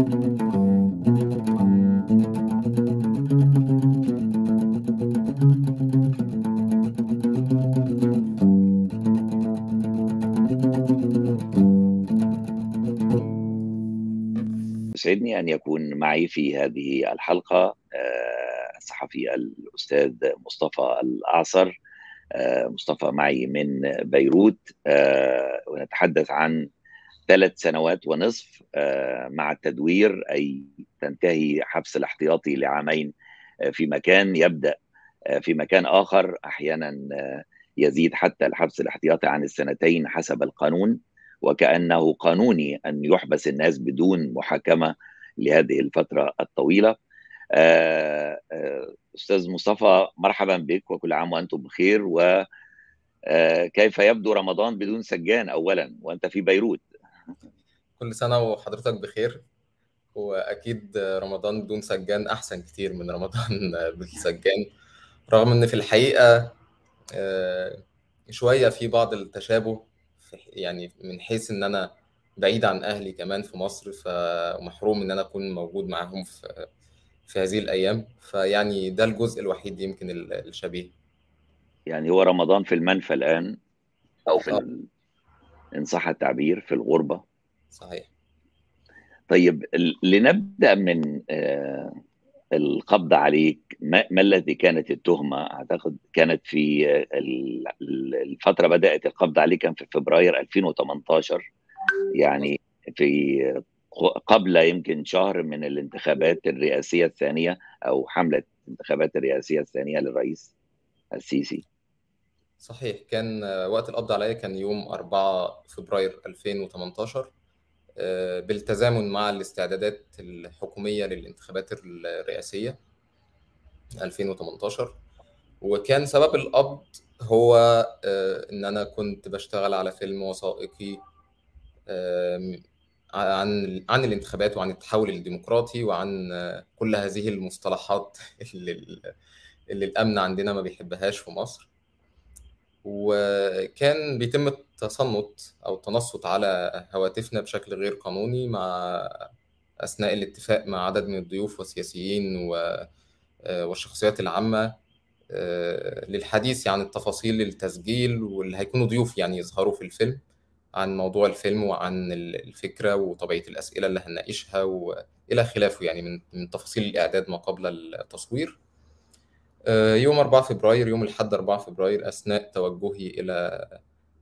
يسعدني أن يكون معي في هذه الحلقة الصحفي الأستاذ مصطفى الأعصر. مصطفى معي من بيروت. ونتحدث عن ثلاث سنوات ونصف مع التدوير أي تنتهي حبس الاحتياطي لعامين في مكان يبدأ في مكان آخر أحيانا يزيد حتى الحبس الاحتياطي عن السنتين حسب القانون. وكأنه قانوني أن يحبس الناس بدون محاكمة لهذه الفترة الطويلة. أستاذ مصطفى مرحبا بك وكل عام وأنتم بخير. وكيف يبدو رمضان بدون سجان أولا وأنت في بيروت. كل سنة وحضرتك بخير. وأكيد رمضان بدون سجان أحسن كتير من رمضان بالسجان رغم إن في الحقيقة شوية في بعض التشابه يعني من حيث إن أنا بعيد عن أهلي كمان في مصر فمحروم إن أنا أكون موجود معاهم في في هذه الأيام. فيعني ده الجزء الوحيد يمكن الشبيه. يعني هو رمضان في المنفى الآن أو في ال... إن صح التعبير في الغربة. صحيح. طيب لنبدأ من القبض عليك. ما, ما الذي كانت التهمة؟ أعتقد كانت في الفترة بدأت القبض عليك كان في فبراير 2018 يعني في قبل يمكن شهر من الانتخابات الرئاسية الثانية أو حملة الانتخابات الرئاسية الثانية للرئيس السيسي. صحيح. كان وقت القبض عليا كان يوم 4 فبراير 2018 بالتزامن مع الاستعدادات الحكومية للانتخابات الرئاسية 2018 وكان سبب القبض هو إن أنا كنت بشتغل على فيلم وثائقي عن عن الانتخابات وعن التحول الديمقراطي وعن كل هذه المصطلحات اللي, اللي الأمن عندنا ما بيحبهاش في مصر. وكان بيتم التصنت أو التنصت على هواتفنا بشكل غير قانوني مع أثناء الاتفاق مع عدد من الضيوف والسياسيين والشخصيات العامة للحديث عن التفاصيل التسجيل واللي هيكونوا ضيوف يعني يظهروا في الفيلم عن موضوع الفيلم وعن الفكرة وطبيعة الأسئلة اللي هنناقشها والى خلافه يعني من من تفاصيل الإعداد ما قبل التصوير. يوم 4 فبراير يوم الحد 4 فبراير أثناء توجهي إلى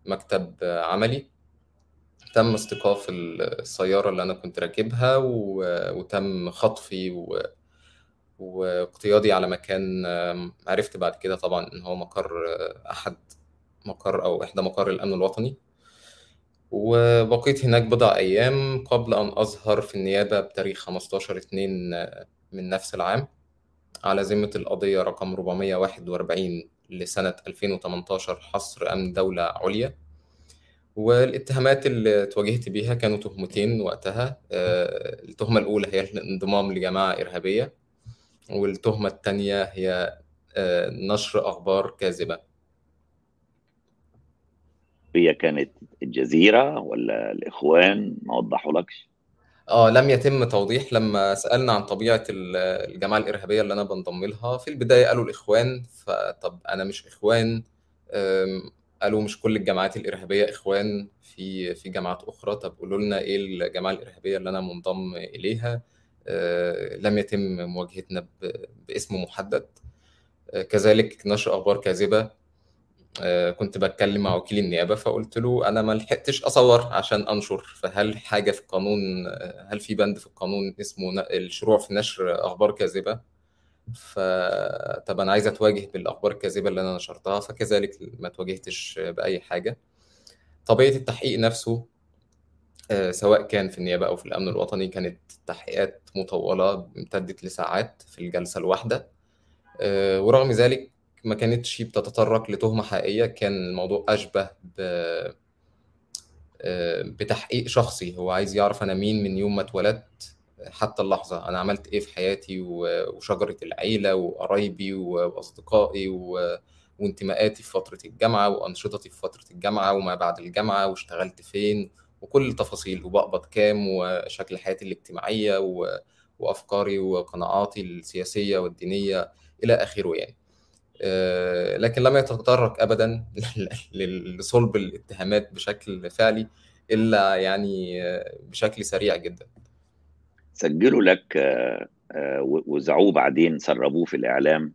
مكتب عملي تم استيقاف السيارة اللي أنا كنت راكبها وتم خطفي. واقتيادي على مكان عرفت بعد كده طبعا إن هو مقر أحد مقر أو إحدى مقر الأمن الوطني وبقيت هناك بضع أيام قبل أن أظهر في النيابة بتاريخ 15 2 من نفس العام على ذمة القضية رقم 441 لسنة 2018 حصر أمن دولة عليا. والاتهامات اللي تواجهت بيها كانوا تهمتين وقتها. التهمة الأولى هي الانضمام لجماعة إرهابية والتهمة الثانية هي نشر أخبار كاذبة. هي كانت الجزيرة ولا الإخوان؟ ما وضحوا لكش؟ آه لم يتم توضيح لما سألنا عن طبيعة الجماعة الإرهابية اللي أنا بنضم لها. في البداية قالوا الإخوان فطب أنا مش إخوان قالوا مش كل الجماعات الإرهابية إخوان في في جماعات أخرى. طب قولوا لنا إيه الجماعة الإرهابية اللي أنا منضم إليها؟ لم يتم مواجهتنا باسم محدد. كذلك نشر أخبار كاذبة. كنت بتكلم مع وكيل النيابة فقلت له أنا ما لحقتش أصور عشان أنشر فهل حاجة في القانون هل في بند في القانون اسمه الشروع في نشر أخبار كاذبة؟ فطب أنا عايز أتواجه بالأخبار الكاذبة اللي أنا نشرتها فكذلك ما تواجهتش بأي حاجة. طبيعة التحقيق نفسه سواء كان في النيابة أو في الأمن الوطني كانت تحقيقات مطولة امتدت لساعات في الجلسة الواحدة ورغم ذلك ما كانتش بتتطرق لتهمة حقيقية كان الموضوع أشبه ب... بتحقيق شخصي. هو عايز يعرف أنا مين من يوم ما اتولدت حتى اللحظة. أنا عملت إيه في حياتي وشجرة العيلة وقرايبي وأصدقائي و... وانتماءاتي في فترة الجامعة وأنشطتي في فترة الجامعة وما بعد الجامعة واشتغلت فين وكل التفاصيل وبقبض كام وشكل حياتي الاجتماعية و... وأفكاري وقناعاتي السياسية والدينية إلى آخره يعني. آه، لكن لم يتطرق ابدا لصلب الاتهامات بشكل فعلي إلا يعني آه، بشكل سريع جدا. سجلوا لك آه، وزعوه بعدين سربوه في الإعلام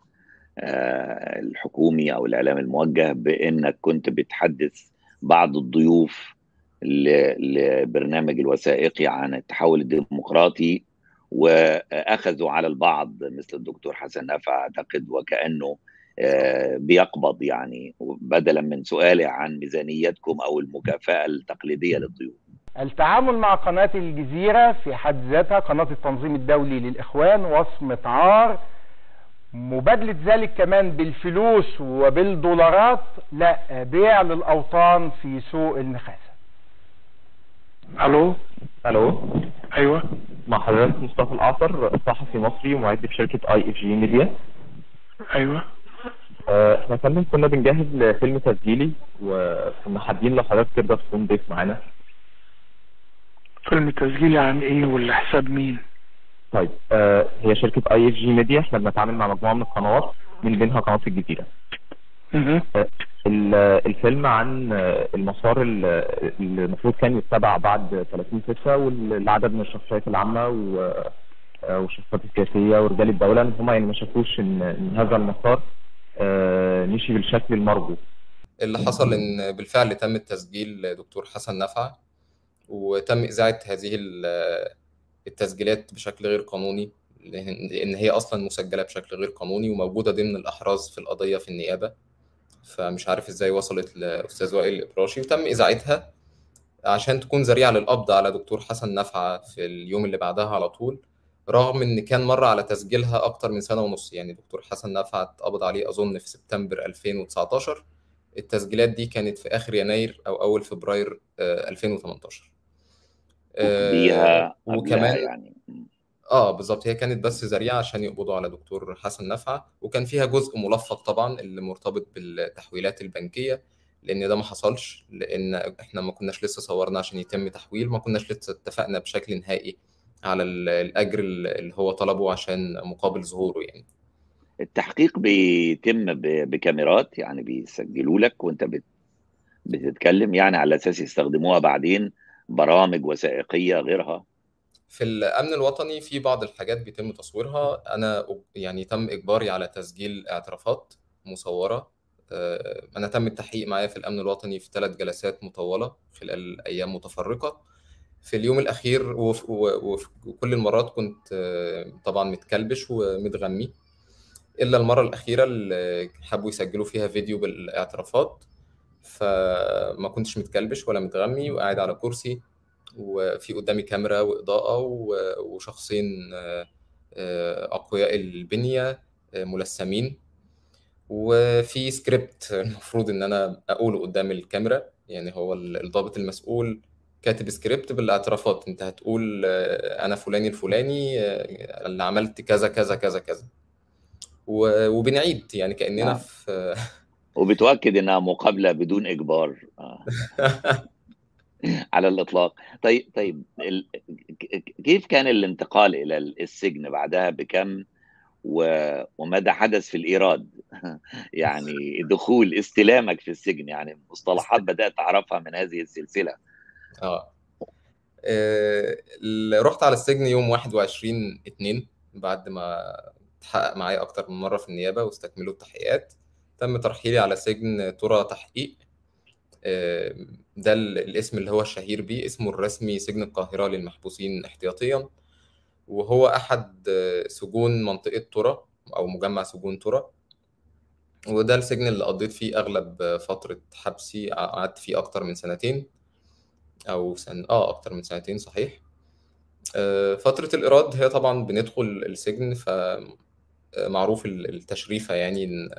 الحكومي أو الإعلام الموجه بإنك كنت بتحدث بعض الضيوف لبرنامج الوثائقي عن التحول الديمقراطي وأخذوا على البعض مثل الدكتور حسن نافع أعتقد وكأنه آه، بيقبض يعني بدلا من سؤالي عن ميزانيتكم أو المكافأة التقليدية للضيوف. التعامل مع قناة الجزيرة في حد ذاتها قناة التنظيم الدولي للإخوان وصمه عار مبادلة ذلك كمان بالفلوس وبالدولارات لا بيع للأوطان في سوق النخاسة. ألو؟ ألو؟ أيوه. مع حضرتك مصطفى الأعصر صحفي مصري ومعد في شركة EFG Media أيوه. آه، إحنا كنا كنا بنجهز لفيلم تسجيلي وكنا حابين لو حضرتك تقدر تكون ضيف معانا. فيلم تسجيلي عن إيه ولحساب مين طيب آه هي شركة EFG Media إحنا بنتعامل مع مجموعة من القنوات من بينها قناة الجزيرة. آه الفيلم عن المسار اللي المفروض كان يتبع بعد 30 6 والعدد من الشخصيات العامة والشخصيات السياسية ورجال الدولة. إن هم يعني ما شافوش إن هذا المسار. آه، مشي بالشكل المرجو. اللي حصل إن بالفعل تم تسجيل دكتور حسن نفع وتم إذاعة هذه التسجيلات بشكل غير قانوني لأن هي أصلا مسجلة بشكل غير قانوني وموجودة ضمن الأحراز في القضية في النيابة. فمش عارف إزاي وصلت لأستاذ وائل الابراشي وتم إذاعتها عشان تكون ذريعة للقبض على دكتور حسن نفعه في اليوم اللي بعدها على طول. رغم إن كان مر على تسجيلها أكتر من سنة ونص يعني دكتور حسن نفعت اتقبض عليه أظن في سبتمبر 2019 التسجيلات دي كانت في آخر يناير أو أول فبراير 2018 قبليها آه وكمان يعني. آه بالظبط هي كانت بس ذريعة عشان يقبضوا على دكتور حسن نفعه وكان فيها جزء ملفق طبعا اللي مرتبط بالتحويلات البنكية لأن ده ما حصلش لأن إحنا ما كناش لسه صورنا عشان يتم تحويل ما كناش لسه اتفقنا بشكل نهائي على الأجر اللي هو طلبه عشان مقابل ظهوره يعني. التحقيق بيتم بكاميرات يعني بيسجلوا لك وانت بتتكلم يعني على أساس يستخدموها بعدين برامج وثائقية غيرها. في الأمن الوطني في بعض الحاجات بيتم تصويرها. أنا يعني تم إجباري على تسجيل اعترافات مصورة. آه، أنا تم التحقيق معايا في الأمن الوطني في ثلاث جلسات مطولة خلال أيام متفرقة. في اليوم الأخير وفي كل المرات كنت طبعا متكلبش ومتغمي إلا المرة الأخيرة اللي حبوا يسجلوا فيها فيديو بالإعترافات فما كنتش متكلبش ولا متغمي وقاعد على كرسي وفي قدامي كاميرا وإضاءة وشخصين أقوياء البنية ملثمين وفي سكريبت المفروض إن أنا أقوله قدام الكاميرا يعني هو الضابط المسؤول كاتب سكريبت بالاعترافات. انت هتقول آه، أنا فلاني الفلاني آه، اللي عملت كذا كذا كذا كذا. وبنعيد يعني كأننا آه. في وبتؤكد إنها مقابلة بدون إجبار. على الإطلاق. طيب طيب كيف كان الانتقال إلى السجن بعدها؟ بكم؟ وماذا حدث في الإيراد؟ يعني دخول استلامك في السجن يعني مصطلحات بدأت أعرفها من هذه السلسلة. آه, آه، رحت على السجن يوم 21 2 بعد ما اتحقق معايا أكتر من مرة في النيابة واستكملوا التحقيقات. تم ترحيلي على سجن ترى تحقيق. آه، ده الاسم اللي هو الشهير بيه اسمه الرسمي سجن القاهرة للمحبوسين احتياطيا. وهو أحد سجون منطقة ترى أو مجمع سجون ترى وده السجن اللي قضيت فيه أغلب فترة حبسي قعدت فيه أكتر من سنتين. أو سن آه أكتر من سنتين صحيح. آه، فترة الإيراد هي طبعا بندخل السجن فمعروف التشريفة يعني إن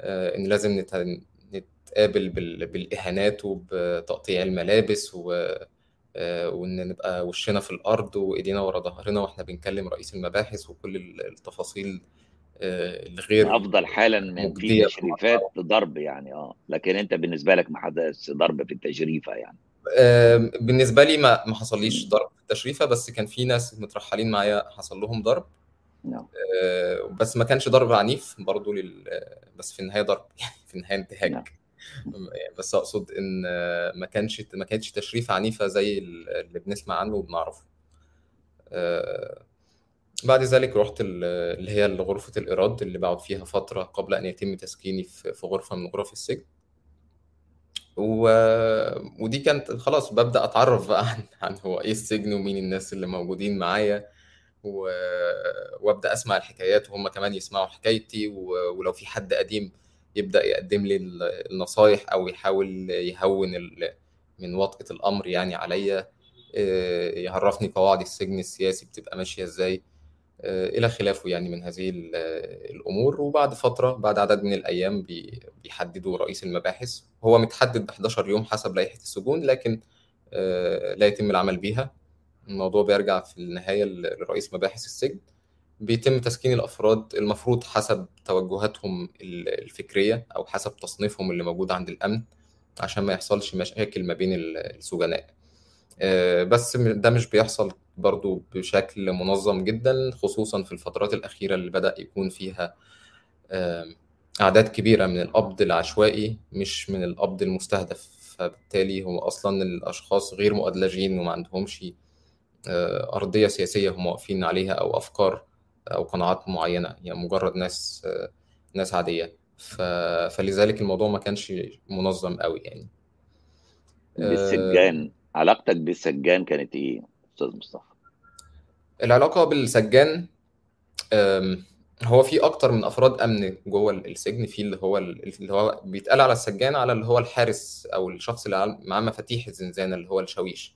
آه، إن لازم نتقابل بالإهانات وبتقطيع الملابس و آه، وإن نبقى وشنا في الأرض وإيدينا ورا ظهرنا وإحنا بنكلم رئيس المباحث وكل التفاصيل الغير أفضل حالا في تشريفات ضرب يعني آه. لكن أنت بالنسبة لك ما حدث ضرب في التجريفه يعني. بالنسبة لي ما ما حصليش ضرب في التشريفة بس كان في ناس مترحلين معايا حصل لهم ضرب. نعم. آه، بس ما كانش ضرب عنيف برضو لل... بس في النهاية ضرب يعني في النهاية انتهاك. نعم. يعني بس أقصد إن ما كانش ما كانتش تشريفة عنيفة زي ال- اللي بنسمع عنه وبنعرفه. آه، بعد ذلك رحت ال- اللي هي غرفة الإيراد اللي بقعد فيها فترة قبل أن يتم تسكيني في في غرفة من غرف السجن. و... ودي كانت خلاص ببدأ أتعرف بقى عن عن هو إيه السجن ومين الناس اللي موجودين معايا و... وأبدأ أسمع الحكايات وهم كمان يسمعوا حكايتي و... ولو في حد قديم يبدأ يقدم لي ال- النصايح أو يحاول يهون ال... من وطأة الأمر يعني عليا إيه، يعرفني قواعد السجن السياسي بتبقى ماشية إزاي. آه، إلى خلافه يعني من هذه ال- الأمور. وبعد فترة بعد عدد من الأيام بي- بيحددوا رئيس المباحث. هو متحدد ب 11 يوم حسب لائحة السجون لكن آه، لا يتم العمل بيها. الموضوع بيرجع في النهاية ل- لرئيس مباحث السجن. بيتم تسكين الأفراد المفروض حسب توجهاتهم ال- الفكرية أو حسب تصنيفهم اللي موجود عند الأمن عشان ما يحصلش مشاكل ما بين ال- السجناء. بس م- ده مش بيحصل برضو بشكل منظم جدا خصوصا في الفترات الأخيرة اللي بدأ يكون فيها أعداد كبيرة من القبض العشوائي مش من القبض المستهدف. فبالتالي هو أصلا الأشخاص غير مؤدلجين وما عندهمش آه، أرضية سياسية هم واقفين عليها أو أفكار أو قناعات معينة يعني مجرد ناس آه، ناس عادية. ف... فلذلك الموضوع ما كانش منظم قوي يعني. آه، بالسجان علاقتك بالسجان كانت إيه أستاذ مصطفى؟ العلاقة بالسجان هو في أكتر من أفراد أمن جوه السجن في اللي هو اللي هو بيتقال على السجان على اللي هو الحارس أو الشخص اللي معاه مفاتيح الزنزانة اللي هو الشاويش.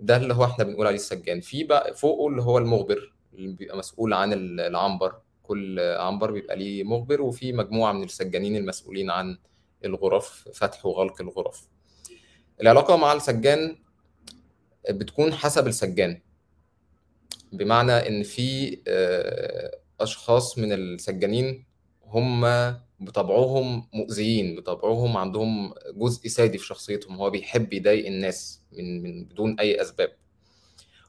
ده اللي هو إحنا بنقول عليه السجان. في بقى فوقه اللي هو المخبر اللي بيبقى مسؤول عن ال- العنبر. كل عنبر بيبقى ليه مخبر وفي مجموعة من السجانين المسؤولين عن الغرف فتح وغلق الغرف. العلاقة مع السجان بتكون حسب السجان. بمعنى إن في آه، أشخاص من السجانين هم بطبعهم مؤذيين بطبعهم عندهم جزء سادي في شخصيتهم هو بيحب يضايق الناس من من بدون أي أسباب.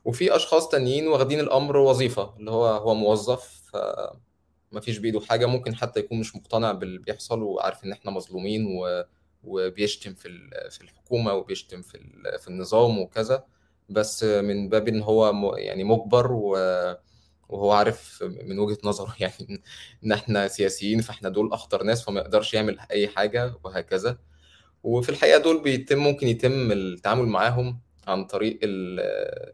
وفي أشخاص تانيين واخدين الأمر وظيفة اللي هو هو موظف فما فيش بإيده حاجة ممكن حتى يكون مش مقتنع باللي بيحصل وعارف إن إحنا مظلومين و وبيشتم في في الحكومة وبيشتم في في النظام وكذا بس من باب إن هو يعني مجبر وهو عارف من وجهة نظره يعني إن إحنا سياسيين فإحنا دول أخطر ناس فما يقدرش يعمل أي حاجة وهكذا. وفي الحقيقة دول بيتم ممكن يتم التعامل معاهم عن طريق ال-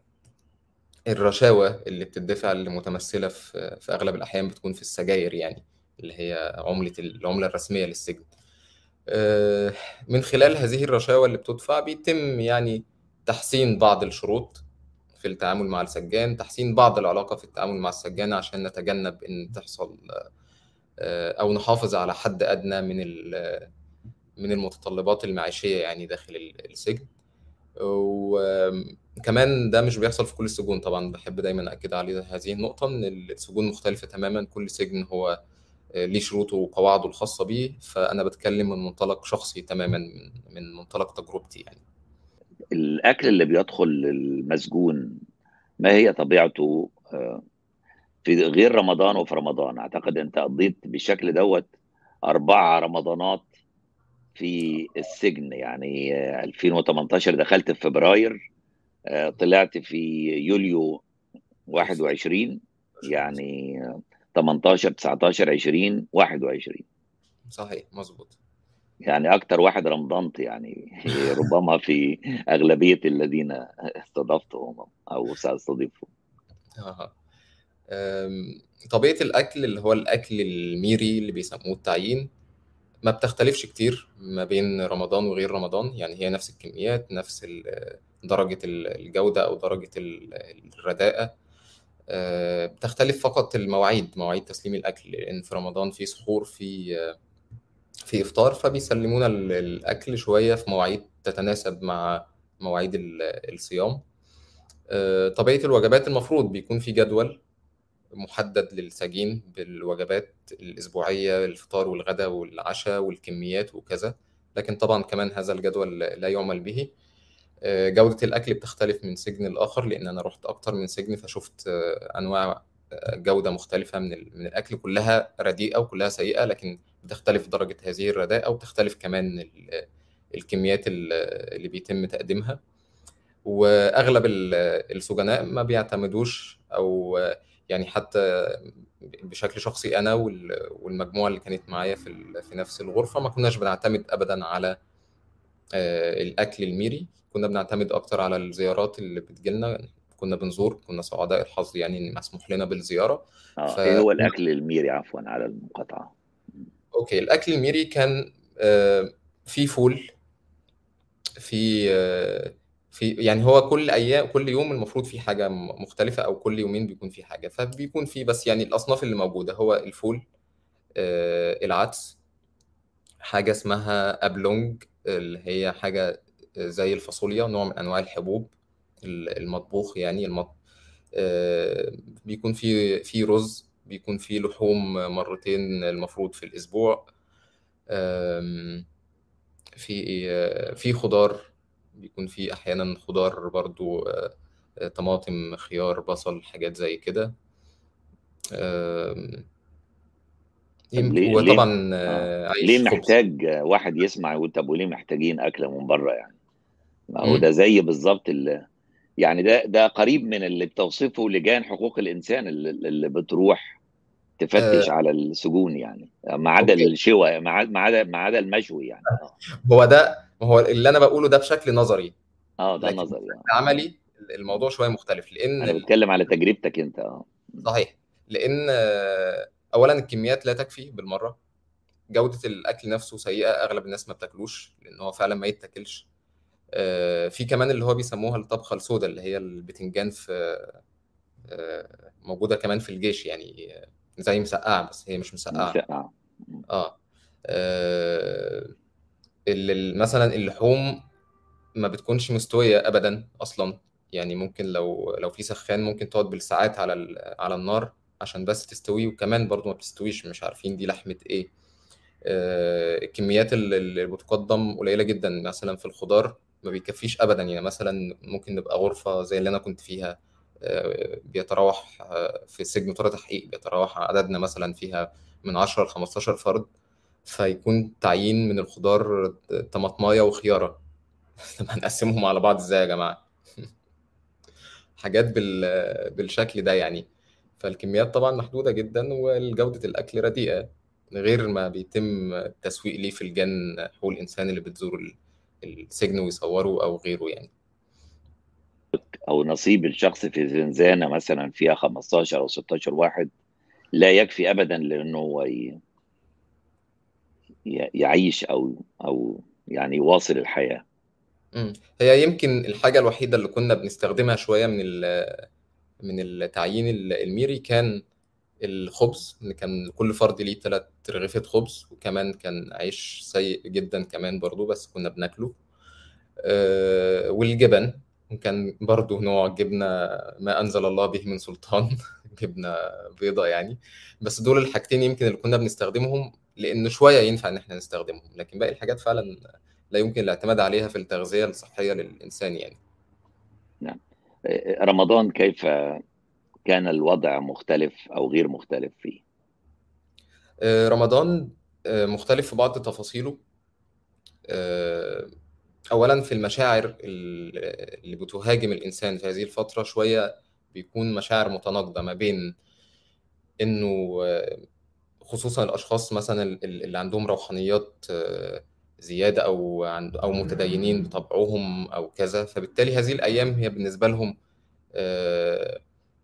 الرشاوى اللي بتدفع اللي متمثلة في في أغلب الأحيان بتكون في السجاير يعني اللي هي عملة العملة الرسمية للسجن. من خلال هذه الرشاوى اللي بتدفع بيتم يعني تحسين بعض الشروط في التعامل مع السجان تحسين بعض العلاقة في التعامل مع السجان عشان نتجنب إن تحصل آه، أو نحافظ على حد أدنى من من المتطلبات المعيشية يعني داخل ال- السجن. وكمان ده مش بيحصل في كل السجون طبعا بحب دايما أكد على هذه النقطة إن السجون مختلفة تماما كل سجن هو ليه شروطه وقواعده الخاصة بيه فأنا بتكلم من منطلق شخصي تماما من من منطلق تجربتي يعني. الأكل اللي بيدخل المسجون ما هي طبيعته؟ آه، في غير رمضان وفي رمضان. أعتقد أنت قضيت بالشكل دوت أربع رمضانات في السجن. يعني آه، 2018 دخلت في فبراير آه، طلعت في يوليو 21 يعني آه، 18 19 20 21 صحيح مظبوط. يعني أكتر واحد رمضنت يعني. ربما في أغلبية الذين استضفتهم أو سأستضيفهم. أها. أم، طبيعة الأكل اللي هو الأكل الميري اللي بيسموه التعيين ما بتختلفش كتير ما بين رمضان وغير رمضان. يعني هي نفس الكميات نفس ال- درجة ال- الجودة أو درجة ال- الرداءة أه، بتختلف فقط المواعيد مواعيد تسليم الأكل لأن في رمضان في سحور في في إفطار فبيسلمونا ال- الأكل شوية في مواعيد تتناسب مع مواعيد ال- الصيام. أه، طبيعة الوجبات المفروض بيكون في جدول محدد للسجين بالوجبات الأسبوعية الفطار والغداء والعشاء والكميات وكذا لكن طبعا كمان هذا الجدول لا يعمل به. آه، جودة الأكل بتختلف من سجن لآخر لأن أنا رحت أكتر من سجن فشفت آه، أنواع آه، جودة مختلفة من من الأكل كلها رديئة وكلها سيئة لكن بتختلف درجة هذه الرداءة وبتختلف كمان ال- الكميات ال- اللي بيتم تقديمها. وأغلب ال- السجناء ما بيعتمدوش أو يعني حتى بشكل شخصي أنا وال- والمجموعة اللي كانت معايا في في نفس الغرفة ما كناش بنعتمد ابدا على آه، الأكل الميري. كنا بنعتمد أكتر على الزيارات اللي بتجيلنا كنا بنزور كنا سعداء الحظ يعني ان مسموح لنا بالزيارة. آه ف إيه هو الأكل الميري عفوا على المقاطعة؟ Okay الأكل الميري كان آه، في فول في آه، في يعني هو كل أيام كل يوم المفروض في حاجة مختلفة أو كل يومين بيكون في حاجة فبيكون في بس يعني الأصناف اللي موجودة هو الفول آه، العدس حاجة اسمها أبلونج اللي هي حاجة زي الفاصوليا نوع من أنواع الحبوب ال- المطبوخ يعني المط... آه، بيكون في في رز بيكون في لحوم مرتين المفروض في الأسبوع في آه، في خضار بيكون في أحيانا خضار برضو آه، آه، طماطم خيار بصل حاجات زي كده ليه ليه وطبعا آه، ليه عيش خبز. محتاج واحد يسمع يقول طب وليه محتاجين اكله من بره يعني؟ ما هو. ده زي بالظبط ال- يعني ده ده قريب من اللي بتوصفه لجان حقوق الإنسان اللي, اللي بتروح تفتش آه، على السجون يعني ما عدا الشوى ما عدا ما عدا المشوي يعني. آه. هو ده هو اللي أنا بقوله ده بشكل نظري. آه ده نظري آه. عملي الموضوع شوية مختلف لأن أنا بتكلم على تجربتك أنت آه. صحيح. لأن آه، اولا الكميات لا تكفي بالمرة. جودة الأكل نفسه سيئة أغلب الناس ما بتاكلوش لأن هو فعلا ما يتاكلش. آه، في كمان اللي هو بيسموها الطبخة السوداء اللي هي البتنجان في آه، موجودة كمان في الجيش يعني آه، زي مسقعة بس هي مش مسقعة. مسقعة. آه آه، ال- ال- مثلا اللحوم ما بتكونش مستوية ابدا أصلا. يعني ممكن لو لو في سخان ممكن تقعد بالساعات على على النار عشان بس تستوي وكمان برضو ما بتستويش مش عارفين دي لحمة إيه. آه، الكميات اللي اللي بتقدم قليلة جدا مثلا في الخضار ما بيكفيش ابدا. يعني مثلا ممكن نبقى غرفة زي اللي أنا كنت فيها آه، بيتراوح آه، في سجن طرى تحقيق بيتراوح عددنا مثلا فيها من 10 ل 15 فرد فيكون تعيين من الخضار طماطماية وخيارة. طب هنقسمهم على بعض إزاي يا جماعة؟ حاجات بال... بالشكل ده يعني. فالكميات طبعا محدودة جدا وجودة الأكل رديئة غير ما بيتم التسويق ليه في الجان حقوق الإنسان اللي بتزور السجن ويصوروا أو غيره يعني أو نصيب الشخص في زنزانة مثلا فيها 15 أو 16 واحد لا يكفي ابدا لأنه هو يعيش أو أو يعني يواصل الحياة. هي يمكن الحاجة الوحيدة اللي كنا بنستخدمها شوية من ال- من التعيين ال- الميري كان الخبز إن كان كل فرد ليه ثلاث رغيفة خبز وكمان كان عيش سيء جدا كمان برضو بس كنا بناكله. آه، والجبن كان برضو نوع جبنة ما أنزل الله به من سلطان جبنة بيضة يعني. بس دول الحاجتين يمكن اللي كنا بنستخدمهم لأن شوية ينفع إن إحنا نستخدمهم لكن باقي الحاجات فعلا لا يمكن الاعتماد عليها في التغذية الصحية للإنسان يعني. نعم. آه، رمضان كيف كان الوضع مختلف أو غير مختلف فيه؟ آه، رمضان آه، مختلف في بعض تفاصيله. آه، أولا في المشاعر ال- اللي بتهاجم الإنسان في هذه الفترة شوية بيكون مشاعر متناقضة ما بين آه، خصوصا الأشخاص مثلا ال- اللي عندهم روحانيات زيادة أو عند أو متدينين بطبعهم أو كذا. فبالتالي هذه الأيام هي بالنسبة لهم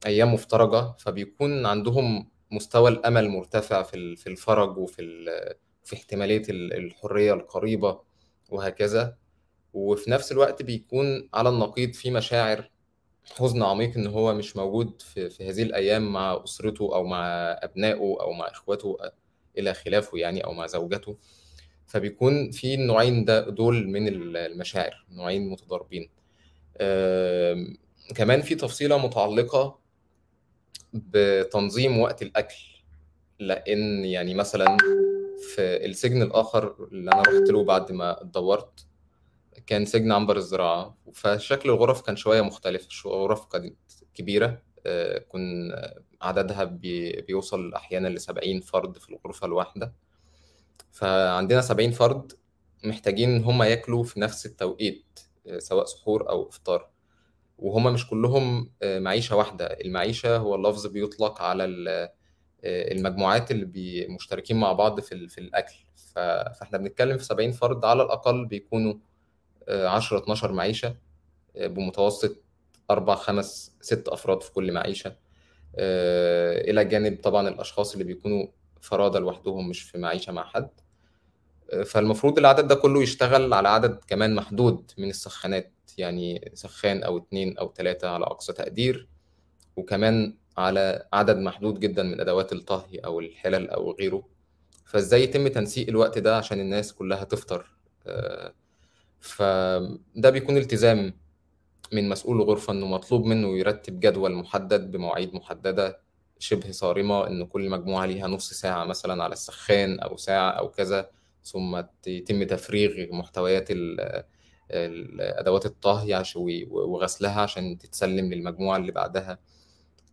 أيام مفترجة فبيكون عندهم مستوى الأمل مرتفع في في الفرج وفي في احتمالية ال- الحرية القريبة وهكذا. وفي نفس الوقت بيكون على النقيض في مشاعر حزن عميق إن هو مش موجود في, في هذه الأيام مع أسرته أو مع أبنائه أو مع إخواته إلى خلافه يعني أو مع زوجته. فبيكون في النوعين ده دول من المشاعر نوعين متضاربين. كمان في تفصيلة متعلقة بتنظيم وقت الأكل لأن يعني مثلا في السجن الآخر اللي أنا رحت له بعد ما اتدورت كان سجن عنبر الزراعة فشكل الغرف كان شوية مختلف شو- غرف كانت كبيرة آه، كن عددها بي- بيوصل أحيانا لسبعين فرد في الغرفة الواحدة. فعندنا سبعين فرد محتاجين إن هم ياكلوا في نفس التوقيت آه، سواء سحور أو إفطار. وهم مش كلهم آه، معيشة واحدة. المعيشة هو اللفظ بيطلق على آه، المجموعات اللي مشتركين مع بعض في في الأكل. ف- فإحنا بنتكلم في 70 فرد على الأقل بيكونوا آه، 10 12 معيشة آه، بمتوسط أربع خمس ست أفراد في كل معيشة. آه، إلى جانب طبعا الأشخاص اللي بيكونوا فرادى لوحدهم مش في معيشة مع حد. آه، فالمفروض العدد ده كله يشتغل على عدد كمان محدود من السخانات. يعني سخان أو اتنين أو تلاتة على أقصى تقدير وكمان على عدد محدود جدا من أدوات الطهي أو الحلل أو غيره. فإزاي يتم تنسيق الوقت ده عشان الناس كلها تفطر؟ آه، فده بيكون التزام من مسؤول الغرفة إنه مطلوب منه يرتب جدول محدد بمواعيد محددة شبه صارمة إن كل مجموعة ليها نص ساعة مثلا على السخان أو ساعة أو كذا ثم يتم تفريغ محتويات أدوات الطهي عش- وغسلها عشان تتسلم للمجموعة اللي بعدها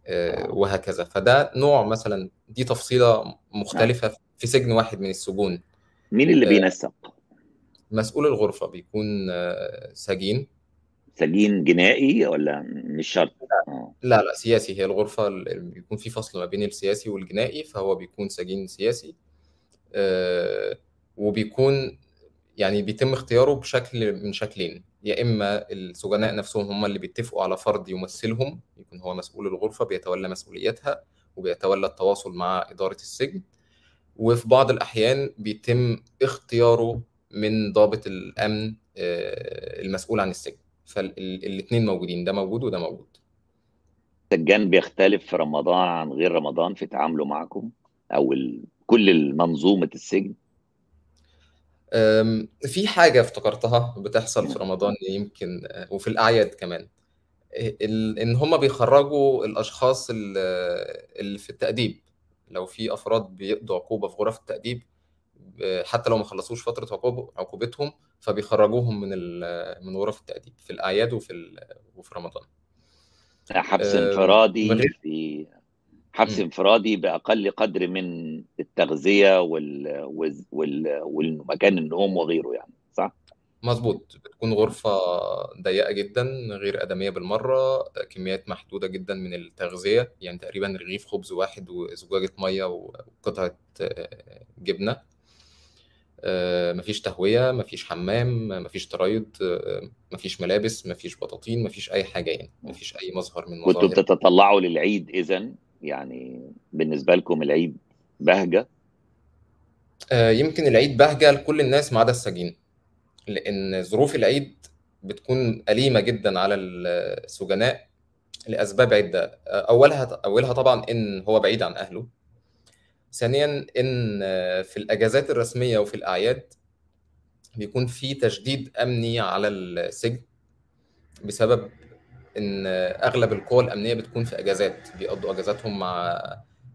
آه، وهكذا. فده نوع مثلا دي تفصيلة مختلفة في سجن واحد من السجون. مين اللي آه، بينسق؟ مسؤول الغرفة بيكون آه، سجين. سجين جنائي ولا مش شرط؟ لا لا سياسي. هي الغرفة اللي بيكون في فصل ما بين السياسي والجنائي فهو بيكون سجين سياسي وبيكون يعني بيتم اختياره بشكل من شكلين يا إما السجناء نفسهم هم اللي بيتفقوا على فرد يمثلهم يكون هو مسؤول الغرفة بيتولى مسؤوليتها وبيتولى التواصل مع إدارة السجن وفي بعض الأحيان بيتم اختياره من ضابط الأمن آه، المسؤول عن السجن فالاثنين موجودين ده موجود وده موجود السجان بيختلف في رمضان عن غير رمضان في تعامله معكم أو. كل منظومه السجن أم، في حاجة افتكرتها بتحصل في رمضان يمكن آه، وفي الأعياد كمان. ال- إن هما بيخرجوا الأشخاص ال- اللي في التأديب. لو في أفراد بيقضوا عقوبة في غرف التأديب آه، حتى لو ما خلصوش فترة عقوب- عقوبتهم فبيخرجوهم من ال- من غرف التأديب في الأعياد وفي ال- وفي رمضان. حبس أم، انفرادي في حبس مم. انفرادي بأقل قدر من التغذية وال... وال... وال... والمكان النوم وغيره يعني صح؟ مظبوط. بتكون غرفة ضيقة جدا غير آدمية بالمرة كميات محدودة جدا من التغذية يعني تقريبا رغيف خبز واحد وزجاجة مية وقطعة آه، جبنة. آه، مفيش تهوية مفيش حمام مفيش تريض آه، مفيش ملابس مفيش بطاطين مفيش أي حاجة يعني مفيش أي مظهر من كنتوا مظاهر. بتتطلعوا للعيد اذا يعني بالنسبة لكم العيد بهجة؟ آه، يمكن العيد بهجة لكل الناس ما عدا السجين لأن ظروف العيد بتكون أليمة جدا على السجناء لأسباب عدة. أولها أولها طبعا إن هو بعيد عن أهله. ثانيا إن في الأجازات الرسمية وفي الأعياد بيكون في تشديد أمني على السجن بسبب إن أغلب القوى الأمنية بتكون في أجازات بيقضوا أجازاتهم مع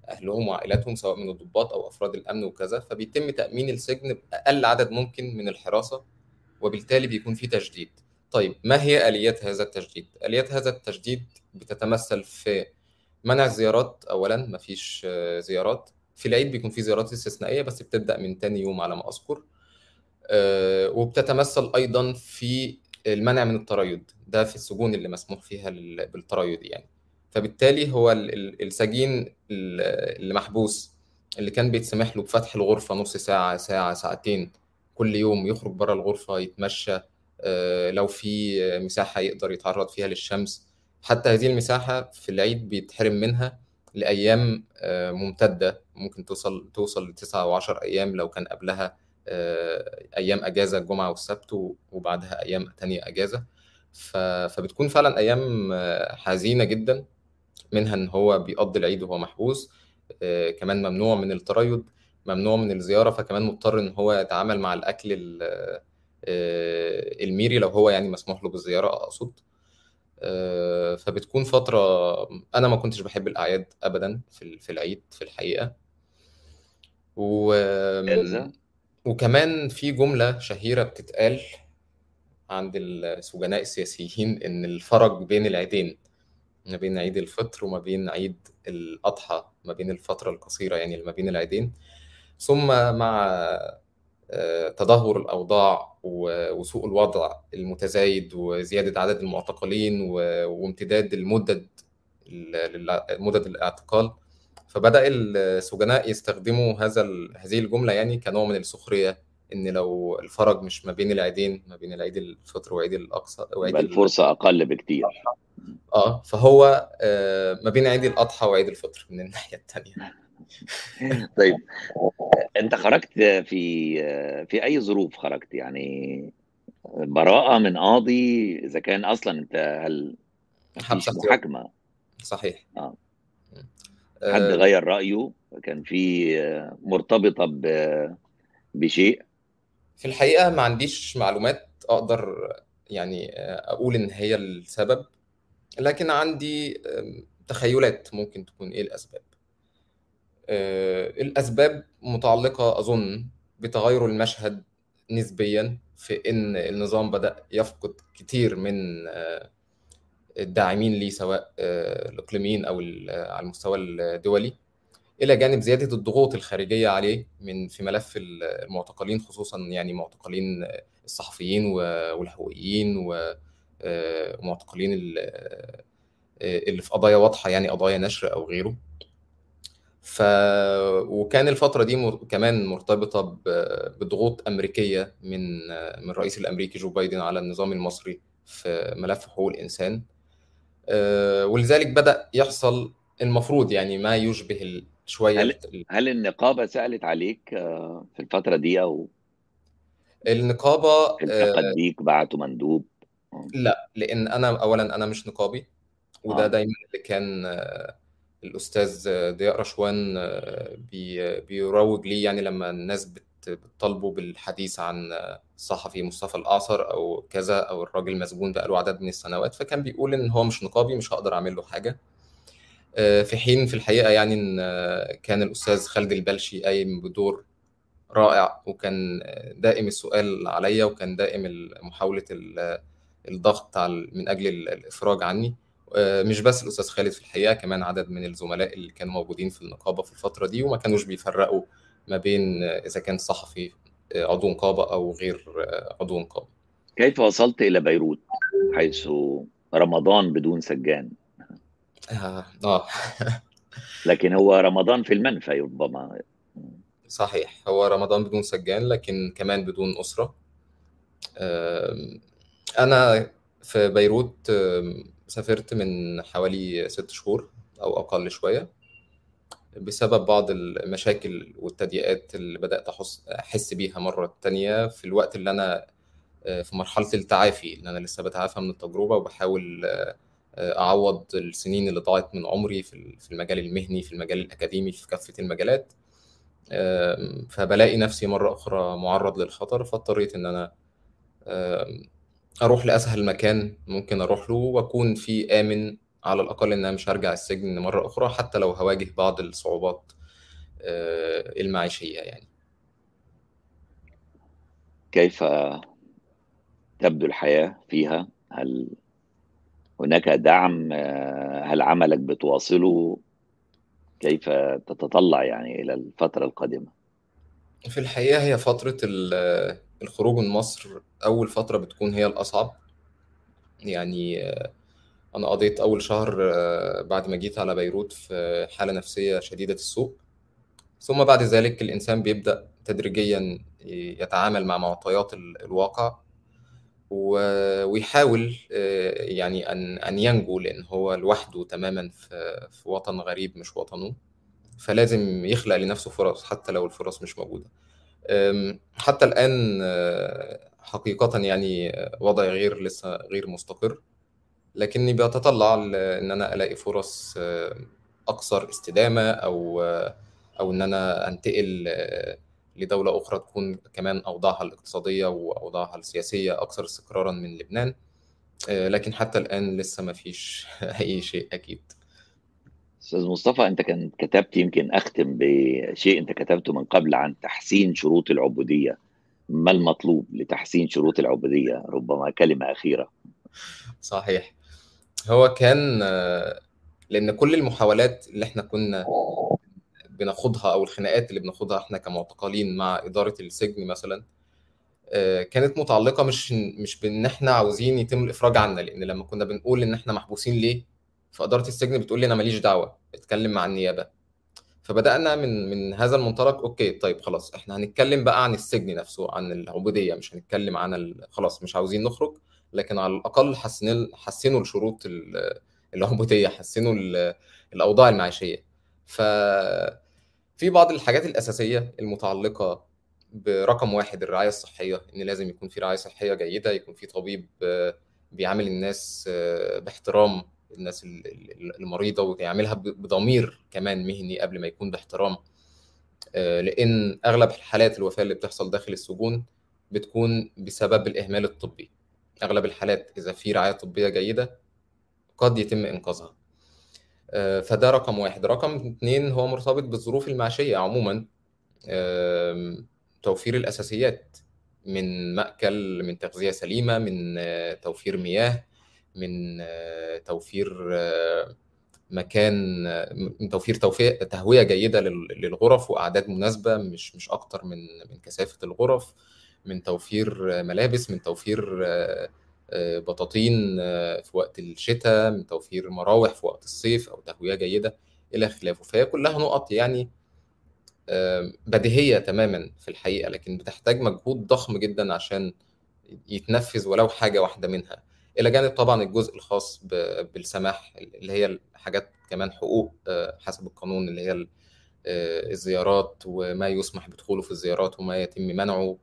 أهلهم وعائلاتهم سواء من الضباط أو أفراد الأمن وكذا فبيتم تأمين السجن بأقل عدد ممكن من الحراسة وبالتالي بيكون في تشديد طيب ما هي آليات هذا التشديد؟ آليات هذا التشديد بتتمثل في منع الزيارات أولا مفيش زيارات في العيد بيكون في زيارات استثنائية بس بتبدأ من تاني يوم على ما أذكر آه، وبتتمثل أيضا في المنع من التريض ده في السجون اللي مسموح فيها بالتريض يعني. فبالتالي هو ال- ال- السجين ال- اللي محبوس اللي كان بيتسمح له بفتح الغرفة نص ساعة ساعة ساعتين كل يوم يخرج بره الغرفة يتمشى آه، لو في مساحة يقدر يتعرض فيها للشمس. حتى هذه المساحة في العيد بيتحرم منها لأيام آه، ممتدة ممكن توصل توصل لتسعة وعشر أيام لو كان قبلها آه، أيام أجازة الجمعة والسبت وبعدها أيام تانية أجازة. ف- فبتكون فعلا أيام آه، حزينة جدا منها إن هو بيقضي العيد وهو محبوس آه، كمان ممنوع من التريض ممنوع من الزيارة فكمان مضطر إن هو يتعامل مع الأكل ال- آه، الميري لو هو يعني مسموح له بالزيارة أقصد. آه، فبتكون فترة أنا ما كنتش بحب الأعياد أبدا في في العيد في الحقيقة. و... وكمان في جملة شهيرة بتتقال عند السجناء السياسيين إن الفرق بين العيدين ما بين عيد الفطر وما بين عيد الأضحى ما بين الفترة القصيرة يعني ما بين العيدين. ثم مع آه، تدهور الأوضاع و- وسوء الوضع المتزايد وزيادة عدد المعتقلين وامتداد المدد ال- مدد الاعتقال. فبدأ السجناء يستخدموا هذا هذه الجملة يعني كنوع من السخرية إن لو الفرج مش ما بين العيدين ما بين العيد الفطر وعيد الأقصى وعيد الفرصه أقل بكتير. آه فهو آه ما بين عيد الأضحى وعيد الفطر من الناحية التانية. طيب أنت خرجت في في أي ظروف خرجت؟ يعني براءة من قاضي إذا كان أصلا أنت هل محاكمة؟ صحيح. آه. حد آه غير رأيه؟ كان في مرتبطة ب- بشيء؟ في الحقيقة ما عنديش معلومات أقدر يعني أقول إن هي السبب لكن عندي تخيلات ممكن تكون الأسباب. آه، الأسباب متعلقة أظن بتغير المشهد نسبيا في إن النظام بدأ يفقد كتير من آه، الداعمين ليه سواء آه، الإقليميين أو ال- على المستوى الدولي إلى جانب زيادة الضغوط الخارجية عليه من في ملف المعتقلين خصوصا يعني معتقلين الصحفيين و- والحقوقيين آه، ومعتقلين ال- آه، اللي في قضايا واضحة يعني قضايا نشر أو غيره. ف وكان الفترة دي مر... كمان مرتبطة ب... بضغوط أمريكية من من الرئيس الأمريكي جو بايدن على النظام المصري في ملف حقوق الإنسان. آه، ولذلك بدأ يحصل المفروض يعني ما يشبه شوية هل هل النقابة سألت عليك آه، في الفترة دي أو النقابة آه، التقت بيك بعتوا مندوب؟ لا لأن أنا أولا أنا مش نقابي وده آه. دايما اللي كان آه، الأستاذ ضياء رشوان آه، بي- بيروج ليه يعني لما الناس بت- بتطالبه بالحديث عن آه، الصحفي مصطفى الأعصر أو كذا أو الراجل مسجون بقاله عدد من السنوات فكان بيقول إن هو مش نقابي مش هقدر أعمل له حاجة. آه، في حين في الحقيقة يعني إن آه، كان الأستاذ خالد البلشي قايم بدور رائع وكان دائم السؤال عليا وكان دائم محاولة ال- الضغط من أجل ال- الإفراج عني. آه، مش بس الأستاذ خالد في الحقيقة كمان عدد من الزملاء اللي كانوا موجودين في النقابة في الفترة دي وما كانوش بيفرقوا ما بين آه، إذا كان صحفي آه، عضو نقابة أو غير آه، عضو نقابة كيف وصلت إلى بيروت حيث رمضان بدون سجان؟ آه آه، لكن هو رمضان في المنفى ربما. صحيح هو رمضان بدون سجان لكن كمان بدون أسرة. آم، أنا في بيروت سافرت من حوالي ست شهور أو أقل شوية. بسبب بعض المشاكل والتضييقات اللي بدأت أحس أحس بيها مرة تانية في الوقت اللي أنا آه، في مرحلة التعافي اللي أنا لسه بتعافى من التجربة وبحاول آه، أعوض السنين اللي ضاعت من عمري في المجال المهني في المجال الأكاديمي في كافة المجالات. فبلاقي نفسي مرة أخرى معرض للخطر فاضطريت إن أنا آم، أروح لأسهل مكان ممكن أروح له وأكون فيه آمن على الأقل إن أنا مش هرجع السجن مرة أخرى حتى لو هواجه بعض الصعوبات آه، المعيشية يعني. كيف تبدو الحياة فيها؟ هل هناك دعم؟ آه، هل عملك بتواصله؟ كيف تتطلع يعني إلى الفترة القادمة؟ في الحقيقة هي فترة ال- الخروج من مصر أول فترة بتكون هي الأصعب. يعني أنا قضيت أول شهر آه، بعد ما جيت على بيروت في حالة نفسية شديدة السوء ثم بعد ذلك الإنسان بيبدأ تدريجيا يتعامل مع معطيات ال- الواقع ويحاول آه، يعني أن أن ينجو لأن هو لوحده تماما في في وطن غريب مش وطنه. فلازم يخلق لنفسه فرص حتى لو الفرص مش موجودة. أم، حتى الآن آه، حقيقة يعني وضعي غير لسه غير مستقر. لكني بتطلع إن أنا ألاقي فرص آه، أكثر استدامة أو آه، أو إن أنا أنتقل آه، لدولة أخرى تكون كمان أوضاعها الاقتصادية وأوضاعها السياسية أكثر استقرارا من لبنان. آه، لكن حتى الآن لسه ما فيش أي شيء أكيد. أستاذ مصطفى أنت كان كتبت يمكن أختم بشيء أنت كتبته من قبل عن تحسين شروط العبودية. ما المطلوب لتحسين شروط العبودية؟ ربما كلمة أخيرة. صحيح. هو كان لأن كل المحاولات اللي إحنا كنا بناخدها أو الخناقات اللي بناخدها إحنا كمعتقلين مع إدارة السجن مثلا كانت متعلقة مش مش بإن إحنا عاوزين يتم الإفراج عنا لأن لما كنا بنقول إن إحنا محبوسين ليه فإدارة السجن بتقول لي أنا ماليش دعوة اتكلم مع النيابة فبدأنا من من هذا المنطلق أوكي طيب خلاص إحنا هنتكلم بقى عن السجن نفسه عن العبودية مش هنتكلم عن. خلاص مش عاوزين نخرج لكن على الأقل حسنوا حسنوا الشروط العبوديه حسنوا الأوضاع المعيشية. ف في بعض الحاجات الأساسية المتعلقة برقم واحد الرعاية الصحية إن لازم يكون في رعاية صحية جيدة يكون في طبيب بيعامل الناس باحترام الناس المريضة ويعملها بضمير كمان مهني قبل ما يكون باحترام. لأن أغلب حالات الوفاة اللي بتحصل داخل السجون بتكون بسبب الإهمال الطبي. أغلب الحالات إذا في رعاية طبية جيدة قد يتم إنقاذها. فده رقم واحد. رقم اثنين هو مرتبط بالظروف المعيشية عموما. توفير الأساسيات من مأكل من تغذية سليمة من توفير مياه من توفير مكان من توفير تهوية جيدة للغرف وأعداد مناسبة مش مش أكتر من من كثافة الغرف. من توفير ملابس من توفير بطاطين في وقت الشتاء من توفير مراوح في وقت الصيف أو تهوية جيدة إلى خلافه. فهي كلها نقط يعني بديهية تماما في الحقيقة لكن بتحتاج مجهود ضخم جدا عشان يتنفذ ولو حاجة واحدة منها. إلى جانب طبعا الجزء الخاص بالسماح اللي هي الحاجات كمان حقوق حسب القانون اللي هي الزيارات وما يسمح بدخوله في الزيارات وما يتم منعه.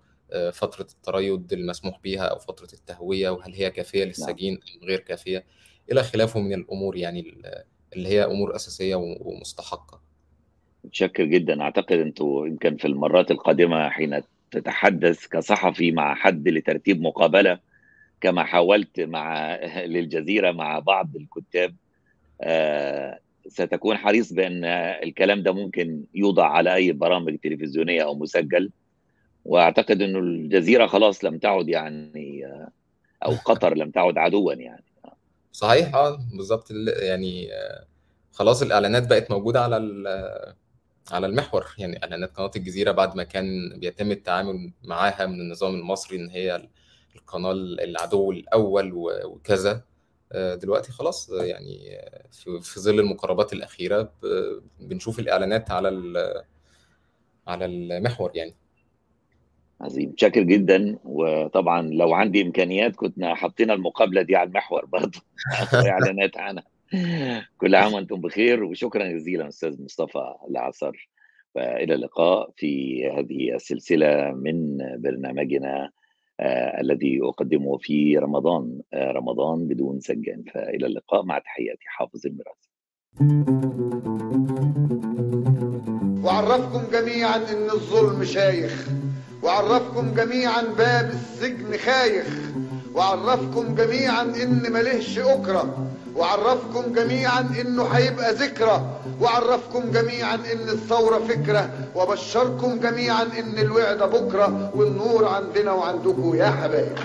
فترة التريض المسموح بها أو فترة التهوية وهل هي كافية للسجين أم غير كافية؟ إلى خلافه من الأمور يعني اللي هي أمور أساسية ومستحقة. متشكر جدا. أعتقد أنتوا يمكن في المرات القادمة حين تتحدث كصحفي مع حد لترتيب مقابلة كما حاولت مع للجزيرة مع بعض الكتاب آه ستكون حريص بأن الكلام ده ممكن يوضع على أي برامج تلفزيونية أو مسجل. واعتقد إنه الجزيرة خلاص لم تعد يعني أو قطر لم تعد عدوا يعني. صحيح آه بالظبط. يعني خلاص الإعلانات بقت موجودة على على المحور. يعني إعلانات قناة الجزيرة بعد ما كان بيتم التعامل معاها من النظام المصري إن هي القناة العدو الأول وكذا. دلوقتي خلاص يعني في ظل المقاربات الأخيرة بنشوف الإعلانات على على المحور يعني. عظيم. شاكر جدا. وطبعا لو عندي إمكانيات كنا حطينا المقابلة دي على المحور برضه. إعلانات عنها. كل عام وأنتم بخير. وشكرا جزيلا أستاذ مصطفى العصر. والى اللقاء في هذه السلسلة من برنامجنا آه الذي أقدمه في رمضان آه رمضان بدون سجان. فإلى اللقاء. مع تحياتي حافظ الميراث. وعرفكم جميعا إن الظلم شايخ. وعرفكم جميعا باب السجن خايخ. وعرفكم جميعا إن ملهش أكرة. وعرفكم جميعا إنه هيبقى ذكرى. وعرفكم جميعا إن الثورة فكرة. وبشركم جميعا إن الوعد بكرة. والنور عندنا وعندكم يا حبايب.